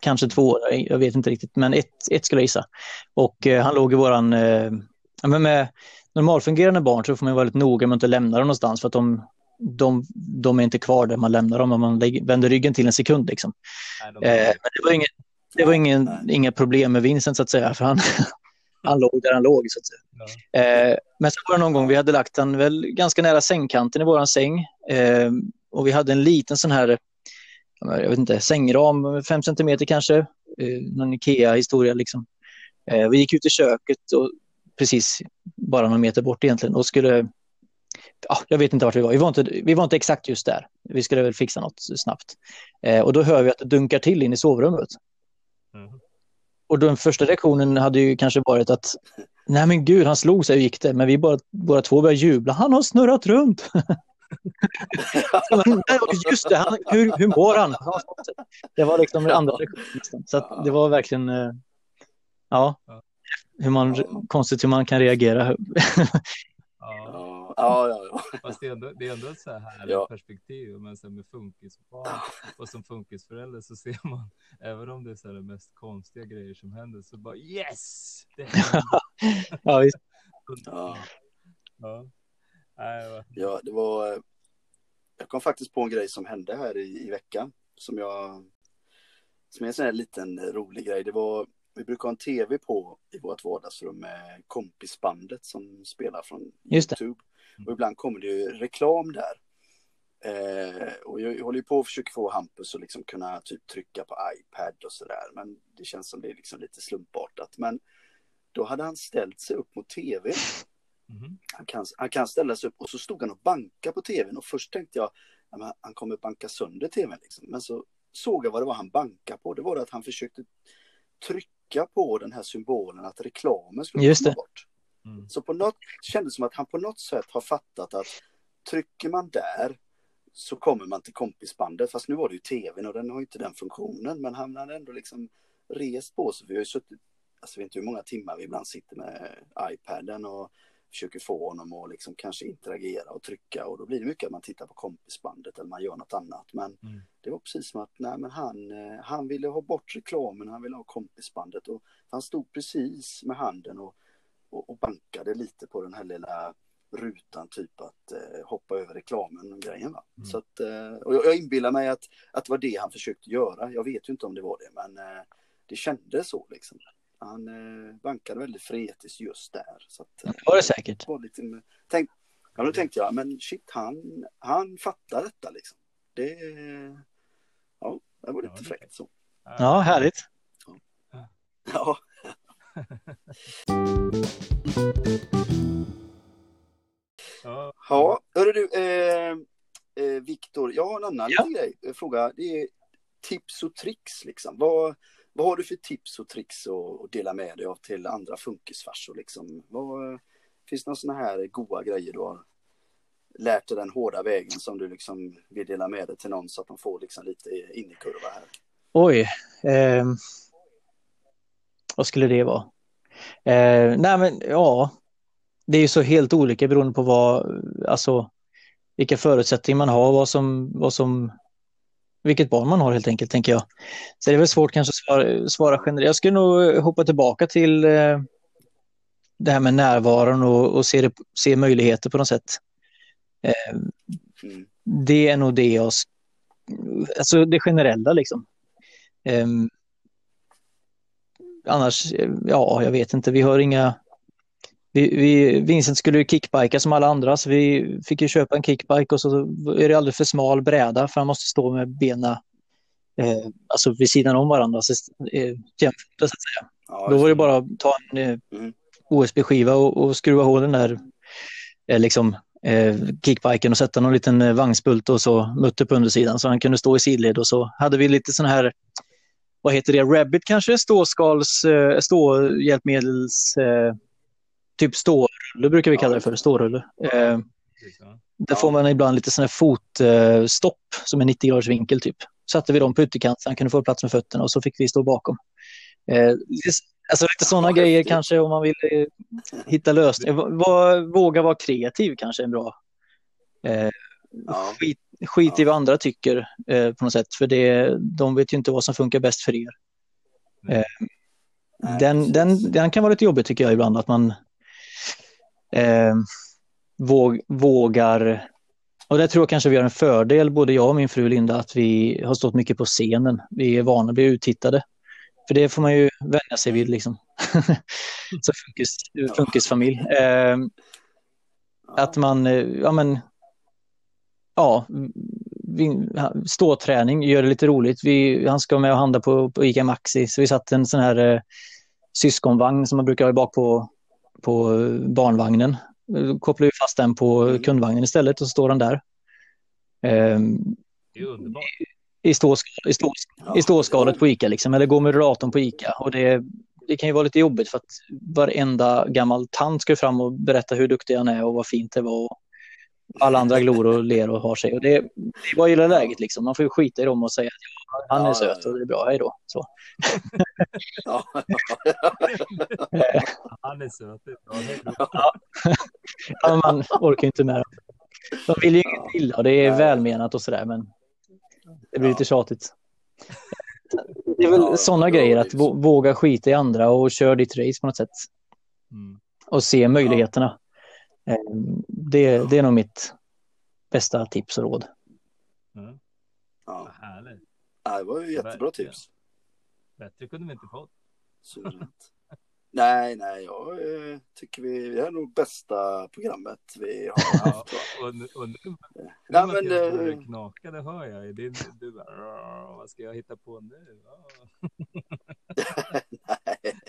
kanske två, jag vet inte riktigt, men ett, ett skulle jag gissa. Och eh, han låg i våran, eh, men med normalfungerande barn så får man vara väldigt noga med att inte lämna dem någonstans för att de, de, de är inte kvar där man lämnar dem om man vänder ryggen till en sekund. Liksom. Nej, de eh, men det var, ingen, det var ingen, inga problem med Vincent så att säga, för han, han låg där han låg. Så att säga. Ja. Eh, men så var det någon gång vi hade lagt han väl ganska nära sängkanten i våran säng. Eh, och vi hade en liten sån här, jag vet inte, sängram, fem centimeter kanske. Eh, någon Ikea-historia liksom. Eh, vi gick ut i köket och precis bara någon meter bort egentligen och skulle, ja, jag vet inte vart vi var, vi var inte, vi var inte exakt just där. Vi skulle väl fixa något snabbt. Eh, och då hör vi att det dunkar till in i sovrummet. Mhm. Och den första reaktionen hade ju kanske varit att nej men gud, han slog sig och gick det. Men vi bara, båda två började jubla. Han har snurrat runt. [laughs] [laughs] Just det, han, hur, hur mår han? Det var liksom den andra reaktionen. Så att det var verkligen, eh, ja, hur man, konstigt hur man kan reagera. [laughs] Ja, Ja, ja, fast det är ändå, det är ändå ett så här Ja. perspektiv. Men sen med funkisbarn och som funkisförälder så ser man, även om det är så här de mest konstiga grejer som händer, så bara yes! Det [laughs] ja, visst. ja. ja. Ja, det var... Jag kom faktiskt på en grej som hände här i, i veckan. Som jag... Som är en sån här liten rolig grej. Det var... Vi brukar ha en tv på i vårt vardagsrum med kompisbandet som spelar från Just det. Youtube. Och ibland kommer det ju reklam där. Eh, och jag, jag håller ju på att försöka få Hampus att liksom kunna typ trycka på iPad och sådär. Men det känns som det är liksom lite slumpartat. Men då hade han ställt sig upp mot tv Mhm. han kan, han kan ställa sig upp och så stod han och banka på tvn och först tänkte jag ja, han kommer banka sönder tvn liksom. Men så såg jag vad det var han bankade på. Det var att han försökte trycka på den här symbolen att reklamen skulle Just komma det. bort. Mm. Så på något kändes som att han på något sätt har fattat att trycker man där så kommer man till kompisbandet. Fast nu var det ju tvn och den har ju inte den funktionen. Men han hade ändå liksom rest på sig. Vi har ju suttit, alltså jag vet inte hur många timmar vi ibland sitter med iPaden och försöker få honom att liksom kanske interagera och trycka och då blir det mycket att man tittar på kompisbandet eller man gör något annat. Men Mm. det var precis som att nej, men han, eh, han ville ha bort reklamen, han ville ha kompisbandet och han stod precis med handen och, och, och bankade lite på den här lilla rutan typ att eh, hoppa över reklamen och grejen. Va? Mm. Så att, eh, och jag, jag inbillar mig att, att det var det han försökte göra. Jag vet ju inte om det var det men eh, det kändes så liksom. Han eh, bankade väldigt fretiskt just där. Så att, eh, Det var det säkert. var lite, med- tänk, ja, då tänkte jag, men shit, han, han fattar detta liksom. Det, ja, det var Ja, lite det- fräckt så. Ja, härligt. Ja, Ja. [laughs] ja hörru du, eh, eh, Viktor, jag har en annan Ja. grej, eh, fråga. Det är tips och tricks liksom. Vad, vad har du för tips och tricks att, dela med dig av till andra funkisfarsor liksom? Vad, eh, finns det några sådana här goda grejer du har lärt dig den hårda vägen som du liksom vill dela med dig till någon så att de får liksom lite in i kurva här? Oj. eh, vad skulle det vara? Eh, nej men ja, det är ju så helt olika beroende på vad, alltså vilka förutsättningar man har, vad som, vad som, vilket barn man har helt enkelt, tänker jag. Så det är väl svårt kanske att svara, svara generellt. Jag skulle nog hoppa tillbaka till eh, det här med närvaron och, och se, det, se möjligheter på något sätt. Eh, Mm. det är nog det jag, alltså det generella liksom. Ehm, annars, eh, ja, jag vet inte, vi har inga, vi, vi, Vincent skulle ju kickbika som alla andra, så vi fick ju köpa en kickbike och så är det alldeles för smal bräda för han måste stå med benen eh, alltså vid sidan om varandra, så, eh, jämfota så att säga. Ja, Då var det bara att ta en eh, Mm. OSB-skiva och, och skruva hål den där eh, liksom, eh, kickbiken och sätta någon liten eh, vagnsbult och så mutter på undersidan så han kunde stå i sidled och så hade vi lite sån här, vad heter det, Rabbit kanske, ståskals, eh, ståhjälpmedels, eh, typ stårulle brukar vi kalla det för, stårulle. Eh, där får man ibland lite sån här fotstopp som är 90 graders vinkel typ. Satte vi dem på ytterkant så han kunde få plats med fötterna och så fick vi stå bakom. Eh, alltså lite sådana Ja, grejer kanske om man vill eh, hitta lösningar. Våga vara kreativ kanske är en bra. Eh, Ja. skit, skit i Ja. vad andra tycker eh, på något sätt för det, de vet ju inte vad som funkar bäst för er. Nej, Den, precis. den, den kan vara lite jobbig tycker jag ibland att man eh, våg, vågar och det tror jag kanske vi har en fördel, både jag och min fru Linda, att vi har stått mycket på scenen. Vi är vana att bli uttittade. För det får man ju vänja sig vid liksom. [laughs] Så funkis, funkisfamilj. Eh, att man, eh, ja men, ja, ståträning, gör det lite roligt. Vi, han ska med och handla på, på ICA Maxi, så vi satte en sån här, eh, syskonvagn som man brukar ha bak på, på barnvagnen. Då kopplar vi fast den på Mm. kundvagnen istället och så står den där. Ehm, Det är underbart. I, ståsk, i, stås, Ja, I ståskalet på Ica liksom, eller gå med rullatorn på Ica. Och det, det kan ju vara lite jobbigt för att varenda gammal tant ska fram och berätta hur duktig han är och vad fint det var. Alla andra glor och ler och har sig. Och det, det var ju läget liksom. Man får ju skita i dem och säga att han är Ja, söt ja, ja. och det är bra, hej då. Så. Ja, [laughs] Han är söt. det är bra. Är bra. Ja, man orkar inte med det. De vill ju inget illa och det är välmenat och sådär men det blir Ja. lite tjatigt. Det är väl Ja, sådana grejer, är att våga skita i andra och köra ditt race på något sätt. Mm. Och se möjligheterna. Eh, Det, det är nog mitt bästa tips och råd. Mm. ja. Vad härligt. Ja, Det var ju jättebra Verkligen. tips. Bättre kunde vi inte fått. Nej, nej, jag eh, tycker vi, det är nog bästa programmet vi har haft. Nej, men, börjar eh, det knaka, det hör jag. i din, du bara, "Rrr, vad ska jag hitta på nu? [laughs] Nej.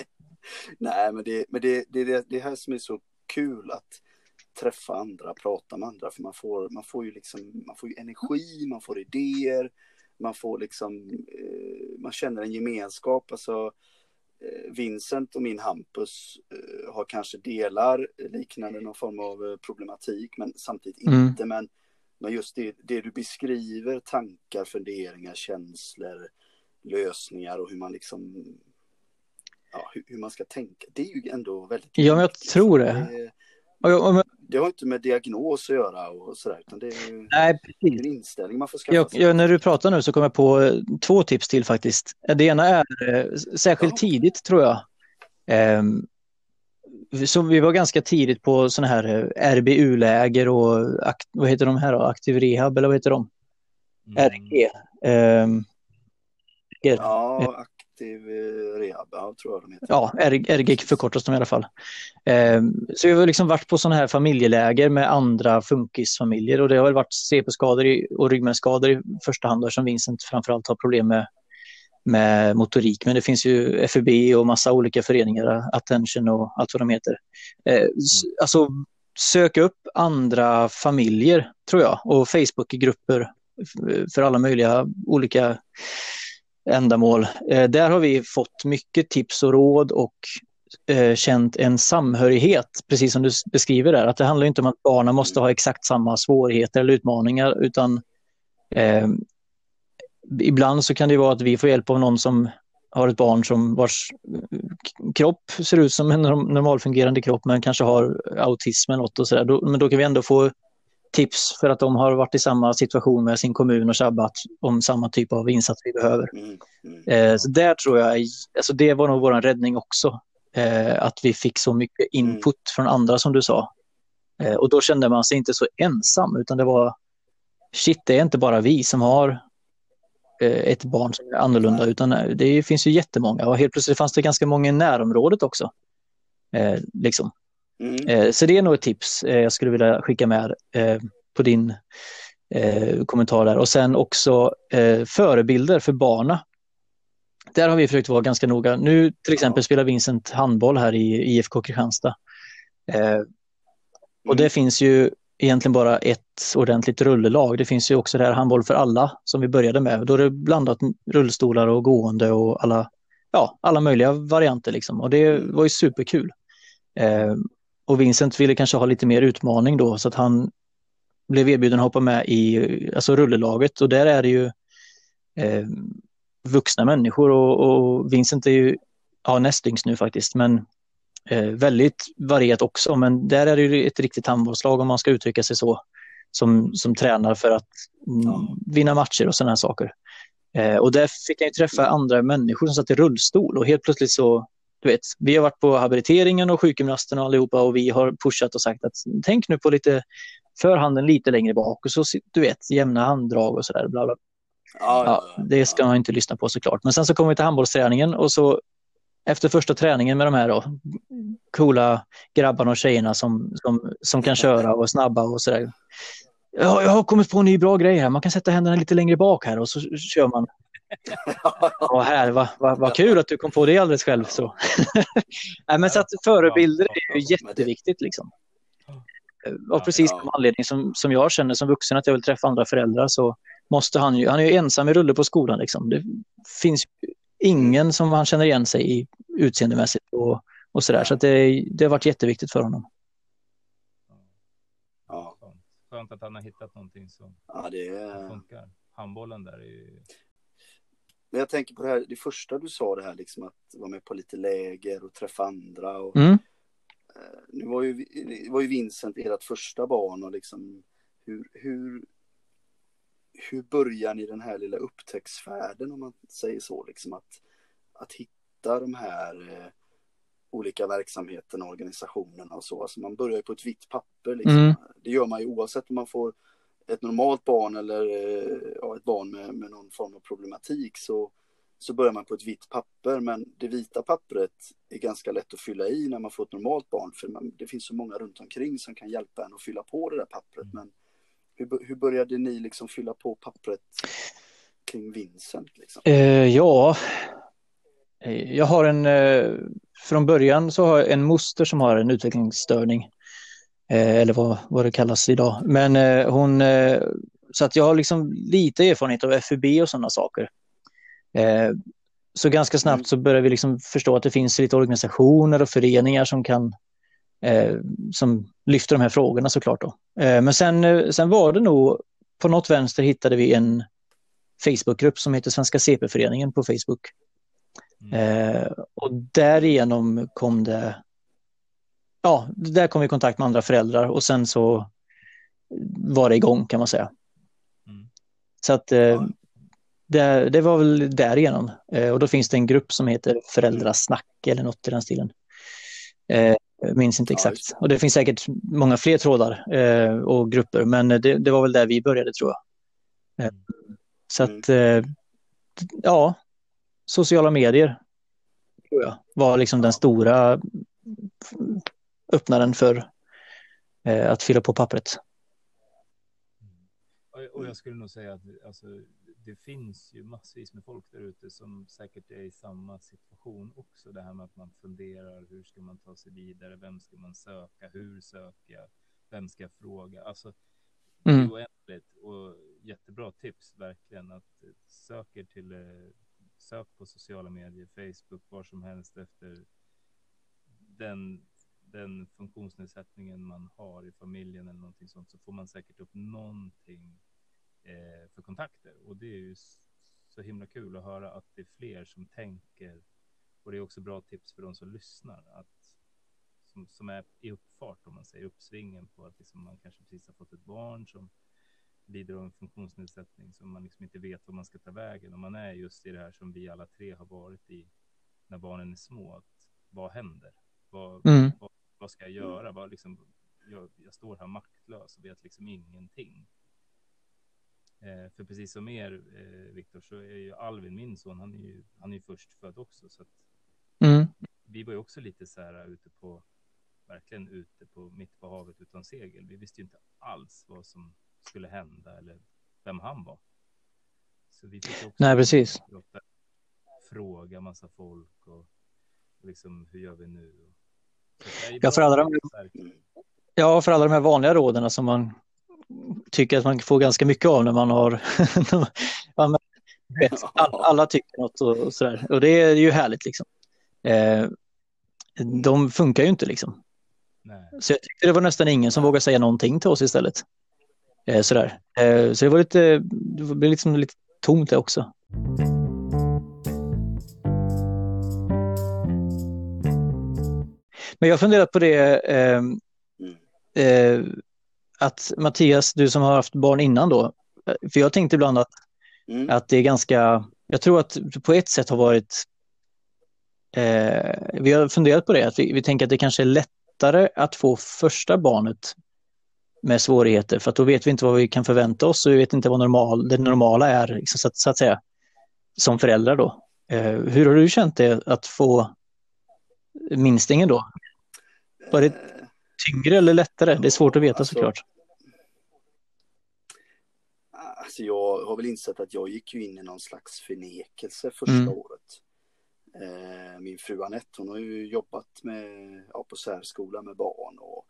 nej, men, det, men det, det är det, det här som är så kul att träffa andra, prata med andra, för man får, man får ju liksom, man får ju energi, man får idéer, man får liksom, eh, man känner en gemenskap, alltså eh, Vincent och min Hampus eh, har kanske delar liknande någon form av eh, problematik, men samtidigt Mm. inte. Men, men just det, det du beskriver, tankar, funderingar, känslor, lösningar och hur man liksom, ja, hur, hur man ska tänka, det är ju ändå väldigt Ja, men jag tror det. det. Och jag, och, Det har inte med diagnos att göra och sådär, utan det är ju nej, det är precis. en inställning man får skaffa Jag, jag, när du pratar nu så kommer jag på eh, två tips till faktiskt. Det ena är eh, särskilt Ja. tidigt tror jag. Ehm, så vi var ganska tidigt på sådana här eh, RBU-läger och akt, vad heter de här då? Aktiv rehab eller vad heter de? Mm. RG. Ehm, R- Ja, aktiv eh, rehab, tror jag de heter. Ja, R- RG förkortas de i alla fall. Ehm, så vi har liksom varit på sådana här familjeläger med andra funkisfamiljer och det har väl varit CP-skador och ryggmärgsskador i första hand eftersom Vincent framförallt har problem med, med motorik. Men det finns ju FUB och massa olika föreningar, Attention och allt vad de heter. Eh, s- Alltså söka upp andra familjer tror jag och Facebookgrupper för alla möjliga olika ändamål. Eh, där har vi fått mycket tips och råd och eh, känt en samhörighet, precis som du beskriver där. Att det handlar inte om att barnen måste ha exakt samma svårigheter eller utmaningar, utan eh, ibland så kan det vara att vi får hjälp av någon som har ett barn som vars eh, kropp ser ut som en normalfungerande kropp men kanske har autism eller något och sådär. Då, men då kan vi ändå få tips för att de har varit i samma situation med sin kommun och sabbat om samma typ av insats vi behöver. Mm, mm. Eh, så där tror jag, alltså det var nog vår räddning också. Eh, att vi fick så mycket input från andra som du sa. Eh, och då kände man sig inte så ensam utan det var shit, det är inte bara vi som har ett barn som är annorlunda utan det finns ju jättemånga och helt plötsligt fanns det ganska många i närområdet också. Eh, liksom. Mm. Eh, så det är nog ett tips eh, jag skulle vilja skicka med eh, på din kommentar där. Och sen också förebilder för barna. Där har vi försökt vara ganska noga. Nu till exempel Ja. spelar Vincent handboll här i IFK Kristianstad. Och det Mm. finns ju egentligen bara ett ordentligt rullelag. Det finns ju också det här handboll för alla som vi började med. Då är det blandat rullstolar och gående och alla, ja, alla möjliga varianter. Liksom. Och det var ju superkul. Eh, och Vincent ville kanske ha lite mer utmaning då så att han blev erbjuden att hoppa med i alltså rullelaget. Och där är det ju eh, vuxna människor. Och, och Vincent är ju ja, nästyngst nu faktiskt men eh, väldigt varierat också. Men där är det ju ett riktigt handbollslag om man ska uttrycka sig så som, som tränar för att mm, vinna matcher och sådana saker. Eh, och där fick jag ju träffa andra människor som satt i rullstol. Och helt plötsligt så du vet, vi har varit på habiliteringen och sjukgymnasten och allihopa och vi har pushat och sagt att tänk nu på lite förhanden lite längre bak och så du vet jämna handdrag och sådär. Bla bla. Ja, Ja, det ska man inte lyssna på såklart. Men sen så kommer vi till handbollsträningen och så efter första träningen med de här då, coola grabbarna och tjejerna som, som, som kan köra och snabba och sådär. Ja, jag har kommit på en ny bra grej här. Man kan sätta händerna lite längre bak här och så kör man. Ja, här, vad va, va kul att du kom på det alldeles själv. Så. [laughs] Nej, men så att förebilder är ju jätteviktigt. Liksom. Av precis ja. anledning som, som jag känner som vuxen att jag vill träffa andra föräldrar så måste han ju, han är ju ensam i rulle på skolan. Liksom. Det finns ingen som han känner igen sig i utseendemässigt och, och sådär. Så att det, det har varit jätteviktigt för honom. Ja. Skönt att han har hittat någonting som ja, det funkar. Handbollen där är ju... Men jag tänker på det här, det första du sa det här liksom att vara med på lite läger och träffa andra. Och, mm. eh, nu var ju, var ju Vincent ert första barn och liksom hur, hur, hur börjar ni den här lilla upptäcktsfärden om man säger så liksom att, att hitta de här eh, olika verksamheterna, organisationerna och så. Alltså man börjar ju på ett vitt papper liksom. Mm. Det gör man ju oavsett om man får ett normalt barn eller eh, ja, ett barn med, med någon form av problematik så, så börjar man på ett vitt papper. Men det vita pappret är ganska lätt att fylla i när man får ett normalt barn. För man, det finns så många runt omkring som kan hjälpa en att fylla på det där pappret. Men hur, hur började ni liksom fylla på pappret kring Vincent? Liksom? Eh, ja, eh, jag har en, eh, från början så har jag en moster som har en utvecklingsstörning. Eh, eller vad, vad det kallas idag. Men eh, hon, eh, så att jag har liksom lite erfarenhet av FUB och sådana saker. så ganska snabbt mm. så börjar vi liksom förstå att det finns lite organisationer och föreningar som kan som lyfter de här frågorna såklart. Då. men sen, sen var det nog, på något vänster hittade vi en Facebookgrupp som heter Svenska CP-föreningen på Facebook. Mm. och därigenom kom det ja, där kom vi i kontakt med andra föräldrar och sen så var det igång kan man säga. Mm. Så att eh, det, det, var väl därigenom. Eh, och då finns det en grupp som heter Föräldrasnack eller något i den stilen. Eh, minns inte exakt. Och det finns säkert många fler trådar eh, och grupper, men det, det, var väl där vi började tror jag. Eh, mm. så att, eh, ja, sociala medier tror jag var liksom den stora öppnaren för eh, att fylla på pappret. Och jag skulle nog säga att alltså, det finns ju massvis med folk där ute som säkert är i samma situation också. Det här med att man funderar, hur ska man ta sig vidare? Vem ska man söka? Hur söker jag? Vem ska jag fråga? Alltså, det är mm. oändligt och jättebra tips verkligen att söker till eh, sök på sociala medier, Facebook, var som helst efter den den funktionsnedsättningen man har i familjen eller någonting sånt så får man säkert upp någonting eh, för kontakter och det är ju så himla kul att höra att det är fler som tänker och det är också bra tips för de som lyssnar att som, som är i uppfart om man säger uppsvingen på att liksom man kanske precis har fått ett barn som lider av en funktionsnedsättning som man liksom inte vet var man ska ta vägen och man är just i det här som vi alla tre har varit i när barnen är små. Att vad händer? Vad, mm. vad, vad ska jag göra? Vad liksom, jag, jag, står här maktlös och vet liksom ingenting. Eh, för precis som er, eh, Viktor, så är ju Alvin, min son, han är ju, han är ju först född också. Så att mm. Vi var ju också lite så här ute på, verkligen ute på mitt på havet utan segel. Vi visste ju inte alls vad som skulle hända eller vem han var. Så vi fick också Nej, precis. fråga massa folk och, och liksom hur gör vi nu? Ja för, alla de, ja, för alla de här vanliga råden som man tycker att man får ganska mycket av när man har... [laughs] alla tycker något och sådär. Och det är ju härligt liksom. Eh, de funkar ju inte liksom. Nej. Så jag tyckte det var nästan ingen som vågade säga någonting till oss istället. Eh, sådär. Eh, så det var lite, det blev liksom lite tomt det också. Men jag funderar på det, eh, eh, att Mattias, du som har haft barn innan då, för jag tänkte ibland att, mm. att det är ganska, jag tror att på ett sätt har varit, eh, vi har funderat på det, att vi, vi tänker att det kanske är lättare att få första barnet med svårigheter, för att då vet vi inte vad vi kan förvänta oss och vi vet inte vad normal, det normala är, liksom, så, att, så att säga, som föräldrar då. Eh, hur har du känt det att få minstingen då? Var det tyngre eller lättare? Det är svårt att veta alltså, såklart. alltså jag har väl insett att jag gick ju in i någon slags förnekelse första Mm. året. Eh, min fru Anette, hon har ju jobbat med, ja, på särskola med barn och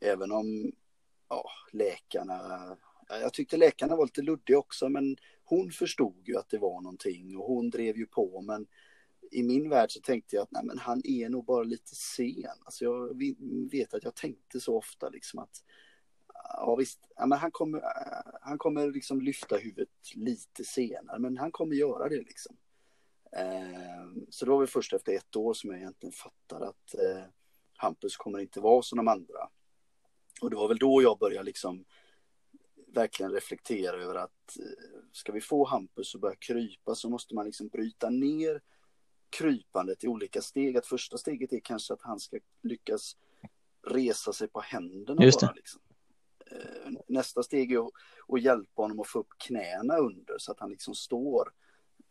även om ja, läkarna, ja, jag tyckte läkarna var lite luddiga också, men hon förstod ju att det var någonting och hon drev ju på, men i min värld så tänkte jag att nej, men han är nog bara lite sen. Alltså jag vet att jag tänkte så ofta liksom att ja visst, ja, men han kommer, eh, han kommer liksom lyfta huvudet lite senare, men han kommer göra det liksom. Eh, så det var väl först efter ett år som jag egentligen fattade att eh, Hampus kommer inte vara som de andra. Och det var väl då jag började liksom verkligen reflektera över att eh, ska vi få Hampus att börja krypa så måste man liksom bryta ner krypandet i olika steg. Att första steget är kanske att han ska lyckas resa sig på händerna Just det. bara. Liksom. Eh, Nästa steg är att, att hjälpa honom att få upp knäna under så att han liksom står.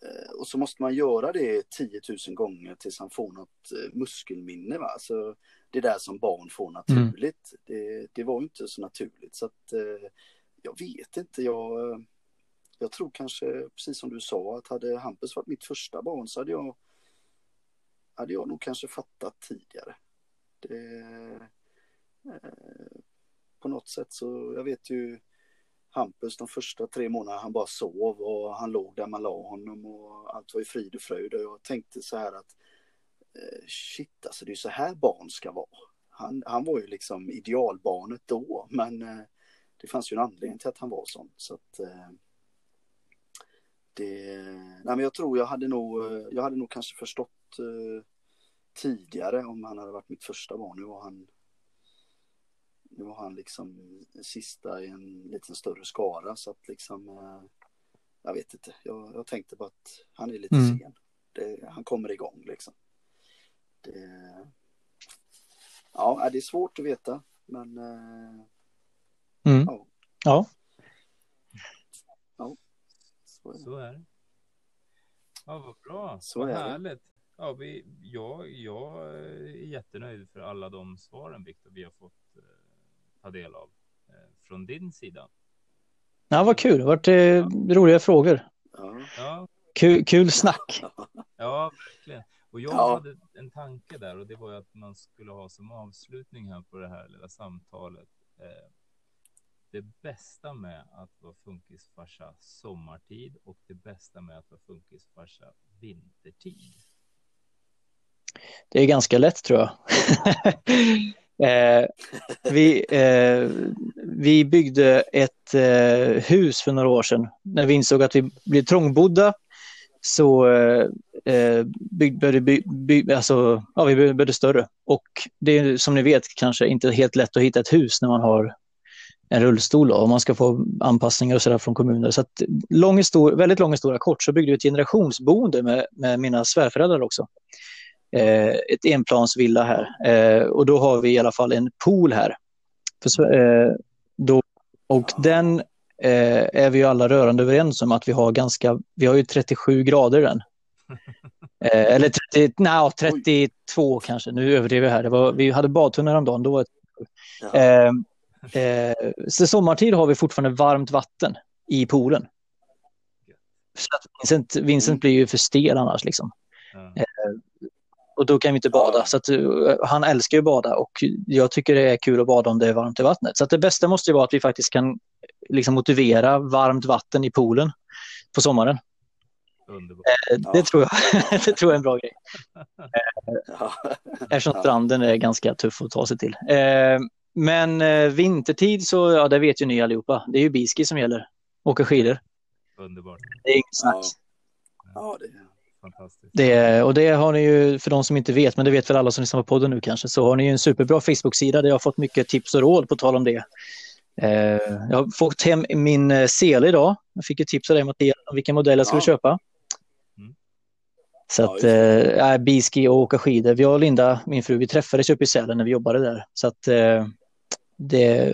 Eh, Och så måste man göra det 10 000 gånger tills han får något eh, muskelminne. Va? Så det är där som barn får naturligt. Det, det var ju inte så naturligt. Så att jag vet inte. Jag, jag tror kanske, precis som du sa, att hade Hampus varit mitt första barn så hade jag, hade jag nog kanske fattat tidigare. Det, eh, på något sätt så, jag vet ju Hampus de första tre månaderna han bara sov och han låg där man la honom och allt var i frid och fröjd och jag tänkte så här att eh, shit alltså det är så här barn ska vara. Han, han var ju liksom idealbarnet då men eh, det fanns ju en anledning till att han var sån så att eh, det, nej men jag tror jag hade nog, eh, jag hade nog kanske förstått eh, tidigare om han hade varit mitt första barn. Nu var han nu var han liksom sista i en liten större skara så att liksom eh, jag vet inte, jag, jag tänkte bara att han är lite Mm. sen. Det, han kommer igång liksom. Det, ja, det är svårt att veta men eh, Mm. Ja. Ja, så är det. Så är det. Ja, vad bra. Så vad är det. härligt. Ja, vi, jag, jag är jättenöjd för alla de svaren, Viktor, vi har fått eh, ta del av eh, från din sida. ja vad kul. Det har varit eh, roliga frågor. Ja. Ja, Kul, kul snack. ja verkligen. Och jag Ja. hade en tanke där och det var ju att man skulle ha som avslutning här på det här lilla samtalet. Eh, det bästa med att vara funkisfarsa sommartid och det bästa med att vara funkisfarsa vintertid. Det är ganska lätt tror jag. [laughs] eh, vi, eh, vi byggde ett eh, hus för några år sedan. När vi insåg att vi blev trångbodda så eh, eh, bygg, började by, by, alltså, ja, vi började större. Och det är som ni vet kanske inte helt lätt att hitta ett hus när man har en rullstol då, och man ska få anpassningar och sådär från kommuner. Så att, lång histor- väldigt lång historia kort så byggde vi ett generationsboende med, med mina svärföräldrar också eh, ett enplansvilla här. Eh, och då har vi i alla fall en pool här. För, eh, då, och den eh, är vi ju alla rörande överens om att vi har ganska, vi har ju 37 grader i den. [laughs] Eh, eller 30, nej, 32 kanske, nu överdriver jag här. Var, vi hade badtunnor häromdagen, då var det Ja. Eh, så sommartid har vi fortfarande varmt vatten i poolen. Så Vincent, Vincent blir ju för stel annars. Liksom. Ja. Och då kan vi inte bada. Ja. Så att, uh, han älskar ju att bada och jag tycker det är kul att bada om det är varmt i vattnet. Så att det bästa måste ju vara att vi faktiskt kan liksom, motivera varmt vatten i poolen på sommaren. Underbart. Eh, Ja. Det, tror jag, [laughs] det tror jag är en bra grej. [laughs] Ja. Eftersom Ja. stranden är ganska tuff att ta sig till. Eh, men eh, vintertid så, ja det vet ju ni allihopa. Det är ju biski som gäller. Åka skidor. Underbart. Det är inget snack. ja, det Fantastiskt. Det, och det har ni ju, för de som inte vet, men det vet väl alla som lyssnar på podden nu kanske, så har ni ju en superbra Facebook-sida där jag har fått mycket tips och råd på tal om det. Eh, jag har fått hem min eh, sele idag. Jag fick ju tips av dig Mattias om vilken modell jag skulle Ja. köpa. Mm. Så Ja, att, just eh, biski och åka skidor. Vi och Linda, min fru, vi träffades uppe i Sälen när vi jobbade där. Så att eh, det,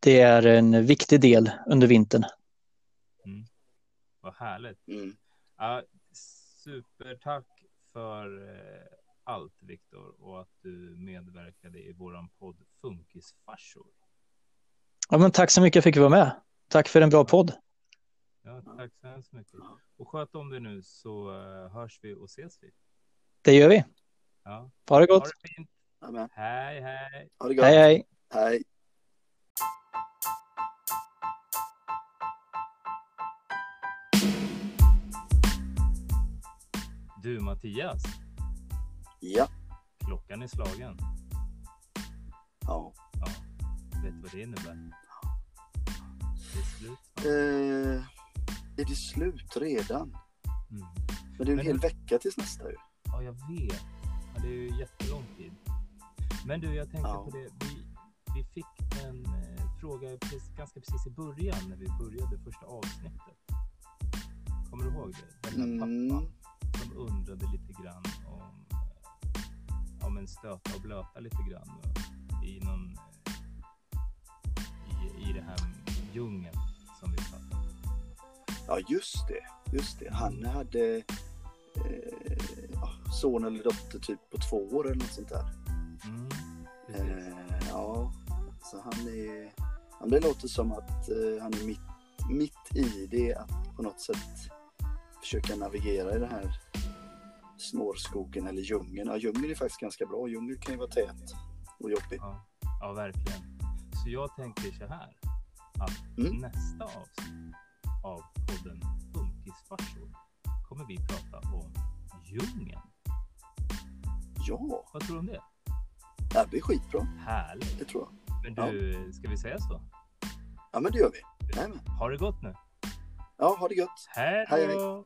det är en viktig del under vintern. Vad härligt. mm. Ja, supertack för eh, allt Viktor och att du medverkade i våran podd Funkisfarsor. Ja, men tack så mycket för att jag fick vara med. Tack för en bra podd. Ja, tack så hemskt mycket. Och sköt om dig nu så uh, hörs vi och ses vi. Det gör vi. Ja. Ha det gott. Ha det fint. Amen. Hej, hej. Ha det gott. Hej, hej. hej. Du Mattias, Ja. klockan är slagen. ja. Ja, vet du vad det innebär? Det är slut. Eh, är det slut redan? Mm. Men det är en Men- hel vecka tills nästa ju. Ja, jag vet. Ja, det är ju jättelång tid. Men du, jag tänkte Ja. på det. Vi, vi fick en eh, fråga precis, ganska precis i början när vi började första avsnittet. Kommer du ihåg det? Den där Mm. pappan undrade lite grann om, eh, om en stöta och blöta lite grann eh, i någon eh, i, i det här djungeln som vi pratade om. Ja, just det. Just det. Han hade eh, son eller dotter typ på två år eller något sånt där. Mm. Eh, ja, så han är... Ja, det låter som att eh, han är mitt, mitt i det att på något sätt försöka navigera i den här snårskogen eller djungeln. Ja, djungeln är faktiskt ganska bra. Djungel kan ju vara tät och jobbig. Ja, ja, verkligen. Så jag tänker så här. Att Mm. nästa avsnitt av podden Funkisfarsor kommer vi prata om djungeln. Ja, Vad tror du om det? det blir skitbra. Härligt. Det tror jag. Men du, ska vi säga så? Ja, men det gör vi. Jajamän. Ha det gott nu. Ja, ha det Hej, hej. då!